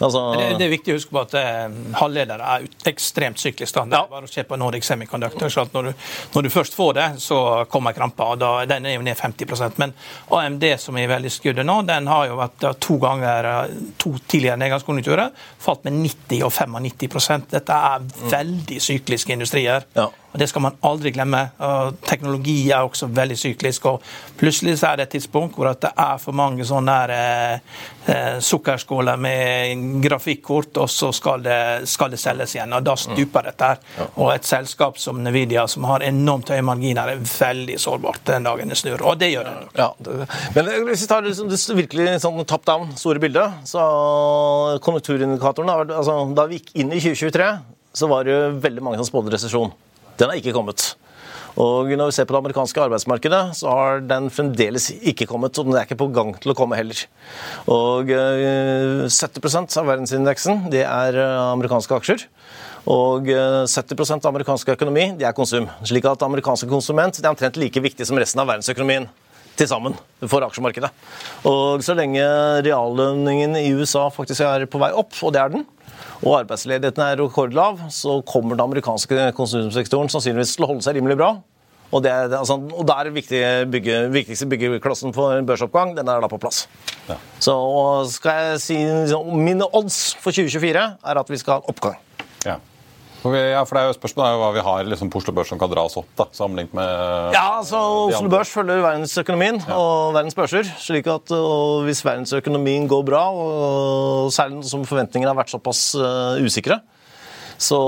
Altså, det, det, er viktig å huske på at eh, halvledere er ekstremt syklisk. Da. Det er bare å se på Nordic Semiconductor. så når du, når du, først får det, så kommer krampa. og da, Den er jo ned 50% Men AMD, som er veldig skuddet nå, den har jo vært to ganger eh, to tidligere nedgangskonjunkturer, falt med 90 og 95% Dette er veldig sykliske industrier. Ja. Og Det skal man aldri glemme. Teknologi er også veldig syklisk. og Plutselig så er det et tidspunkt hvor det er for mange sånne eh, eh, sukkerskåler med grafikkort, og så skal det, skal det, selges igjen. og Da stuper dette. her. Og et selskap som Nvidia, som har enormt høye marginer, er veldig sårbart den dagen det snur. Og det gjør det. Ja, Men hvis vi tar liksom det virkelig sånn top down, store bildet, så konjunkturindikatoren altså, Da vi gikk inn i 2023, så var det veldig mange som spådde resesjon. Den har ikke kommet. Og når vi ser på det amerikanske arbeidsmarkedet, så har den fremdeles ikke kommet. Og den er ikke på gang til å komme heller. Og 70 eh, av verdensindeksen det er eh, amerikanske aksjer. Og 70 eh, av amerikansk økonomi det er konsum. Slik at amerikanske konsument det er omtrent like viktig som resten av verdensøkonomien til sammen for aksjemarkedet. Og så lenge reallønningen i USA faktisk er på vei opp, og det er den, og arbeidsledigheten er rekordlav, så kommer den amerikanske konsumsektoren sannsynligvis til å holde seg rimelig bra. Og, det, altså, og der er viktig bygge, viktigste byggeklassen for en børsoppgang, den er da på plass. Ja. Så skal jeg si liksom, Mine odds for 2024 er at vi skal ha oppgang. Ja. For, ja, for det er jo Spørsmålet er jo hva vi har liksom, på Oslo Børs som kan dra oss opp, da, sammenlignet med Ja, altså Oslo Børs følger verdensøkonomien ja. og verdens børser. slik at Hvis verdensøkonomien går bra, og særlig som forventningene har vært såpass uh, usikre, så,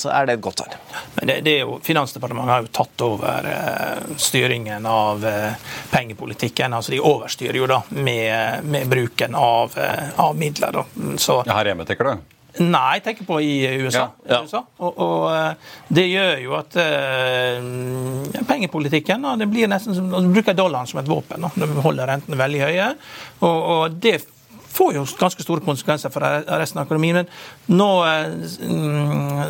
så, er det et godt tegn. Men det, det jo, Finansdepartementet har jo tatt over uh, styringen av uh, pengepolitikken. altså De overstyrer jo da med, med bruken av, av midler. Da. Så, ja, her hjemme, tenker du? Nei, jeg tenker på i USA. Ja, ja. USA. Og, og, eh, det gjør jo at uh, pengepolitikken det blir nesten som, Du bruker dollaren som et våpen. Da. Du holder rentene veldig høye. Og, og det får jo ganske store konsekvenser for resten av økonomien. Men nå mm,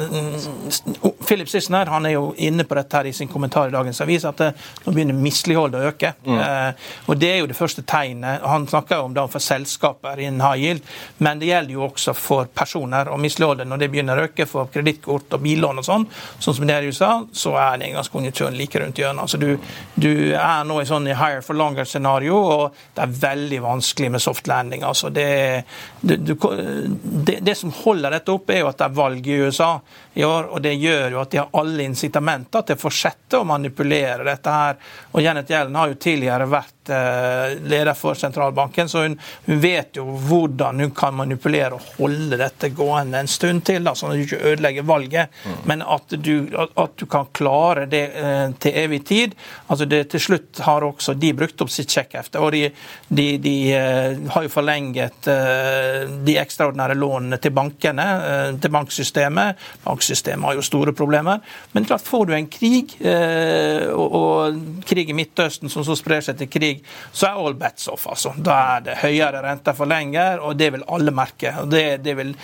Philip Sissener han er jo inne på dette her i sin kommentar i dagens avis, at eh, nå begynner misligholdet å øke. Mm. Eh, og Det er jo det første tegnet. Han snakker jo om det for selskaper innen high yield, men det gjelder jo også for personer. Og misligholdet når det begynner å øke for kredittkort og billån og sånn, sånn som det er i USA, så er nedgangskonjunkturen like rundt hjørnet. Altså du, du, er nå i sånn higher for longer-scenario, og det er veldig vanskelig med soft landing. altså det, det, det, det, som holder dette opp, er jo at det er valg i USA i år. og Det gjør jo at de har alle incitamenter til å fortsette å manipulere dette her. Og Janet Yellen har jo tidligere vært leder for sentralbanken, så hun, hun, vet jo hvordan hun kan manipulere og holde dette gående en stund til, da, sånn at du ikke ødelegger valget. Mm. Men at du, at du, kan klare det eh, til evig tid. altså det Til slutt har også de brukt opp sitt sjekkhefte. og de, de, de eh, har jo forlenget eh, de ekstraordinære lånene til bankene, eh, til banksystemet. Banksystemet har jo store problemer. Men klart, får du en krig, eh, og, og, krig i Midtøsten som så sprer seg til krig, så er all bets off. altså. Da er det høyere renter for lenger, og det vil alle merke. og Det, det vil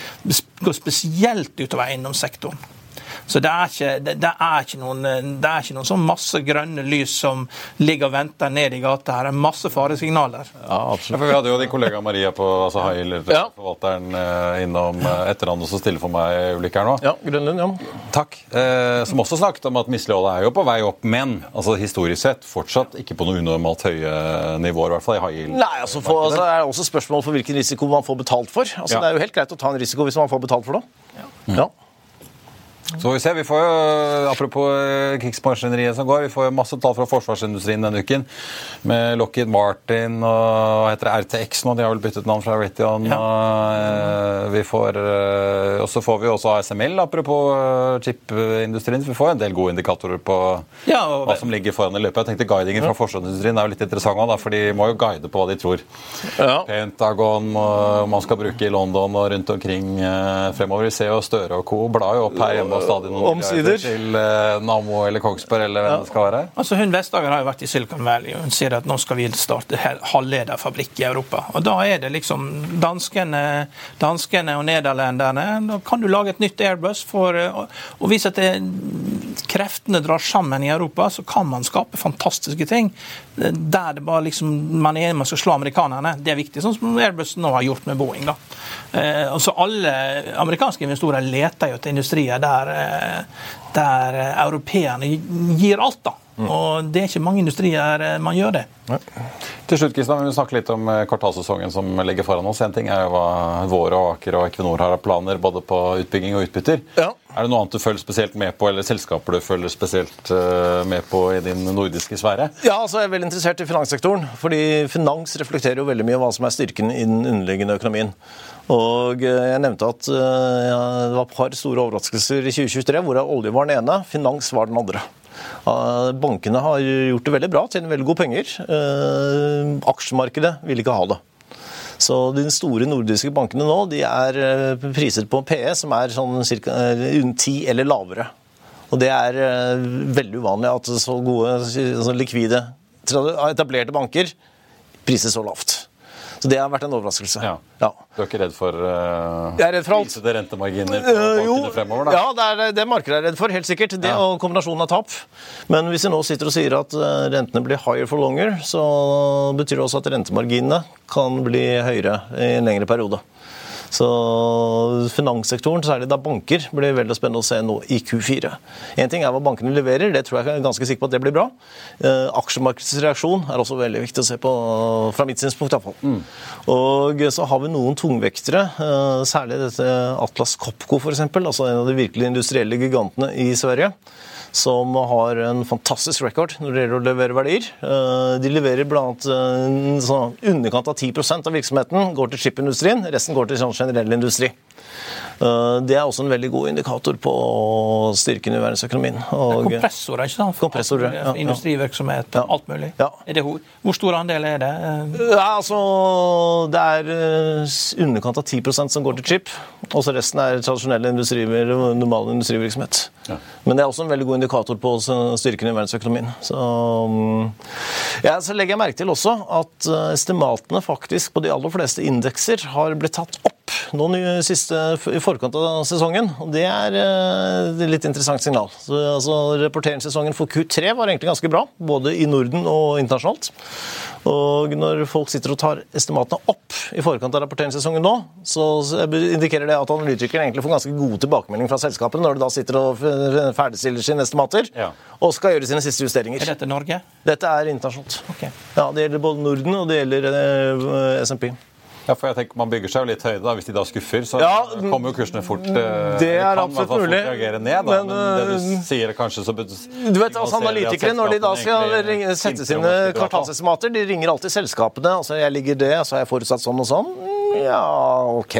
gå spesielt utover eiendomssektoren. Så det er ikke, det, det er ikke noen, det er ikke noen sånn masse grønne lys som ligger og venter ned i gata her. Det er masse faresignaler. Ja, absolutt. Ja, for vi hadde jo din kollega Maria på altså Hail-forvalteren ja. Eh, innom eh, etter han også stille for meg øyeblikk her nå. Ja, Grønlund, ja. Takk. Eh, som også snakket om at misligholdet er jo på vei opp, men altså historisk sett fortsatt ikke på noe unormalt høye nivåer, i hvert fall i high Nei, altså, for, altså, det er også spørsmål for hvilken risiko man får betalt for. Altså, ja. Det er jo helt greit å ta en risiko hvis man får betalt for det. Ja. ja. Så får vi se. Vi får jo, Apropos eh, krigsmaskineriet som går, vi får jo masse tall fra forsvarsindustrien denne uken. Med Lockheed Martin og hva heter det, RTX nå, de har vel byttet navn fra Raytheon. Ja. Eh, vi får, eh, og så får vi også ASML, apropos chipindustrien. Så vi får en del gode indikatorer på ja, og, hva som ligger foran i løpet. Jeg tenkte Guidingen fra forsvarsindustrien er jo litt interessant òg, for de må jo guide på hva de tror. Ja. Pentagon og man skal bruke i London og rundt omkring fremover. Vi ser jo Støre og co. blar jo opp her hjemme noen Omsider. til uh, Namo eller Kongsberg eller hvem det skal være? Altså Hun Vestager har jo vært i Silicon Valley og hun sier at nå skal vi starte halvlederfabrikk i Europa. Og Da er det liksom danskene, danskene og nederlenderne. Da kan du lage et nytt Airbus for eh, å vise at det, kreftene drar sammen i Europa, så kan man skape fantastiske ting. Der det bare liksom, man er enig man skal slå amerikanerne. Det er viktig, sånn som Airbus nå har gjort med Boeing. da. Eh, og så Alle amerikanske investorer leter jo etter industrier der, eh, der eh, europeerne gir alt. da. Og det er ikke mange industrier eh, man gjør det. Til slutt, Kristian, vi snakke litt om kvartalsesongen som ligger foran oss. En ting er jo hva Våre og Aker og Equinor har av planer både på utbygging og utbytter. Ja. Er det noe annet du følger spesielt med på, eller selskaper du følger spesielt med på i din nordiske sfære? Ja, altså jeg er veldig interessert i finanssektoren. fordi finans reflekterer jo veldig mye hva som er styrken i den underliggende økonomien. Og eh, Jeg nevnte at eh, ja, det var et par store overraskelser i 2023, hvorav olje var den ene, finans var den andre. Bankene har gjort det veldig bra, tjener veldig gode penger. Eh, Aksjemarkedet vil ikke ha det. Så de store nordiske bankene nå de er priset på PE som er sånn cirka, rundt 10 eller lavere. Og det er veldig uvanlig at så gode, så likvide, etablerte banker prises så lavt. Så det har vært en overraskelse. Ja. Ja. Du er ikke redd for uh, Jeg er redd for alt. visede rentemarginer på uh, jo, fremover? da? ja, det er det markedet er redd for, helt sikkert. Det og kombinasjonen av tap. Men hvis vi nå sitter og sier at eh, rentene blir higher for longer, så betyr det også at rentemarginene kan bli høyere i en lengre periode. Så finanssektoren, særlig da banker, blir veldig spennende å se nå i Q4. En ting er hva bankene leverer, det tror jeg er ganske sikker på at det blir bra. Eh, aksjemarkedets reaksjon er også veldig viktig å se på, fra mitt synspunkt iallfall. Og så har vi noen tungvektere, eh, særlig dette Atlas Copco f.eks., altså en av de virkelig industrielle gigantene i Sverige som har en fantastisk record når det gjelder å levere verdier. Eh, De leverer bl.a. Sånn underkant av 10% av virksomheten går til chipindustrien, resten går til sånn generell industri. Eh, Det er også en veldig god indikator på styrken i verdensøkonomien. Og- Kompressorer, ikke sant? Kompressorer, ja. Industrivirksomhet, Ja. alt mulig. Ja. Det, hvor stor andel er det? Eh, Ja, altså, Det er eh, underkant av 10 som går til chip. Og så resten er tradisjonell industri, normal industrivirksomhet. Men det er også en veldig god indikator på styrken i verdensøkonomien. Så, mm, ja, så legger jeg merke til også at eh, estimatene faktisk på de aller fleste indekser har blitt tatt opp nå siste, i forkant av sesongen. og Det er eh, et litt interessant signal. Så, altså, Rapporteringssesongen for Q3 var egentlig ganske bra, både i Norden og internasjonalt. Og når folk sitter og tar estimatene opp i forkant av rapporteringssesongen nå, så indikerer det at analytikerne egentlig får ganske gode tilbakemeldinger fra selskapene når de da sitter og ferdigstiller sine estimater Ja. og skal gjøre sine siste justeringer. Er dette Norge? Dette er internasjonalt. Okay. Ja, Det gjelder både Norden og det gjelder eh, SMP. Ja, for jeg tenker Man bygger seg jo litt høyde. da. Hvis de da skuffer, så Ja, kommer jo kursene fort eh, det er kan absolutt fort mulig. reagere ned. da. Men, Men, det du eh, sier kanskje så Du vet, altså Analytikere, når de da skal sette sine kvartalsestimater, de ringer alltid selskapene. altså Jeg ligger det, så har jeg forutsatt sånn og sånn. Ja, OK.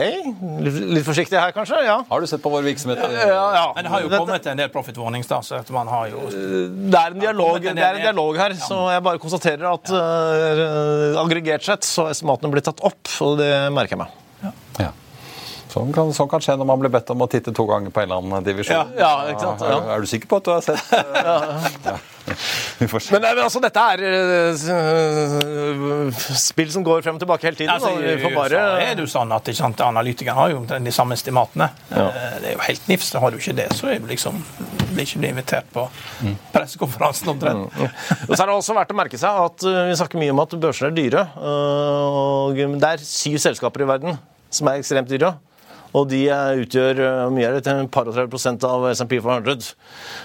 Litt, litt forsiktig her, kanskje? Ja. Har du sett på vår virksomhet? Ja, ja. Men det har jo Dette- kommet en del profit warnings, da, så at man har jo Det er en dialog, er en er- dialog her, så jeg bare konstaterer at uh, aggregert sett så har estimatene blitt tatt opp, og det merker jeg meg. Ja. Sånn kan, sånn kan skje når man blir bedt om å titte to ganger på en eller annen divisjon. Ja, ja, ikke sant, ja. Er, er du sikker på at du har sett ja. Vi får se. Men, men altså, dette er uh, spill som går frem og tilbake hele tiden. Altså, I bare... er det jo sånn at ikke sant, Analytikerne har jo de samme estimatene. Ja. Det er jo helt nifst. Har du ikke det, så er du liksom blir ikke invitert på pressekonferansen omtrent. Og så er det også verdt å merke seg at uh, vi snakker mye om at børsene er dyre. uh, og det er syv selskaper i verden som er ekstremt dyre. Og de uh, utgjør uh, mye et par og 30 prosent av SMP 400.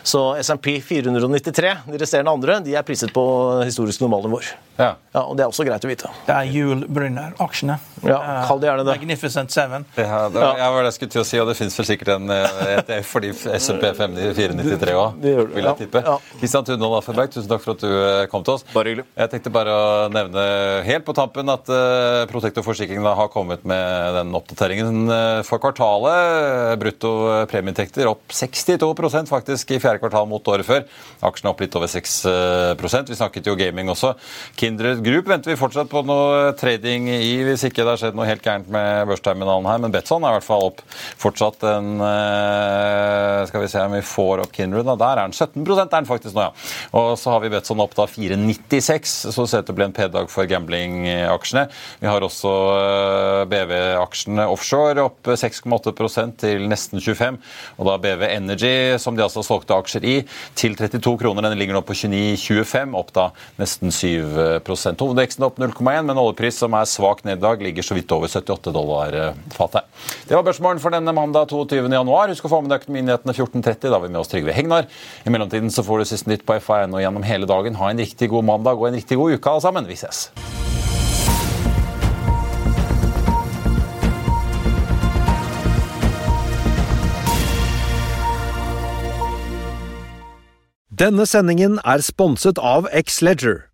Så SMP 493, de resterende andre, de er priset på historisk normalnivåer. Ja. Ja, og Det er også greit å vite. Det er Juel Brynner-aksjene. Ja, kall det gjerne det. Magnificent Seven. Ja, det var, jeg var det jeg skulle til å si, og det fins vel sikkert en eh, ETF for de SMP 493 òg, vil jeg ja. tippe. Ja. Kristian Tunvold Affenberg, tusen takk for at du eh, kom til oss. Bare hyggelig. Jeg tenkte bare å nevne helt på tampen at uh, Protektor Forsikring har kommet med den oppdateringen eh, for kvartalet. Brutto eh, premieinntekter opp 62% faktisk i fjerde kvartal mot året før. Aksjene opp litt over 6 Vi snakket jo gaming også. Kindred Group venter vi fortsatt på noe trading i, hvis ikke det det har skjedd noe helt gærent med børsterminalen her, men Betson er i hvert fall opp fortsatt en eh, Skal vi se om vi får opp Kindred. Da. Der er den 17 er den faktisk nå, ja. Og så har vi Betson opp da 4,96, så ser det ut til å bli en p-dag for gambling-aksjene. Vi har også eh, BV-aksjene offshore opp 6,8% til nesten 25 og da BV Energy, som de altså solgte aksjer i, til 32 kroner. Den ligger nå på 29,25, opp da nesten 7% Hovedveksten opp 0,1, men oljepris som er svak ned i dag, ligger så vidt over 78 dollar fatet. Det var børsmålen for denne mandag 22. januar. Husk å få med deg Økonominyhetene 14.30. Da er vi med oss Trygve Hegnar. I mellomtiden så får du siste nytt på FA1 og gjennom hele dagen. Ha en riktig god mandag og en riktig god uke alle sammen. Vi ses. Denne sendingen er sponset av X-Leger.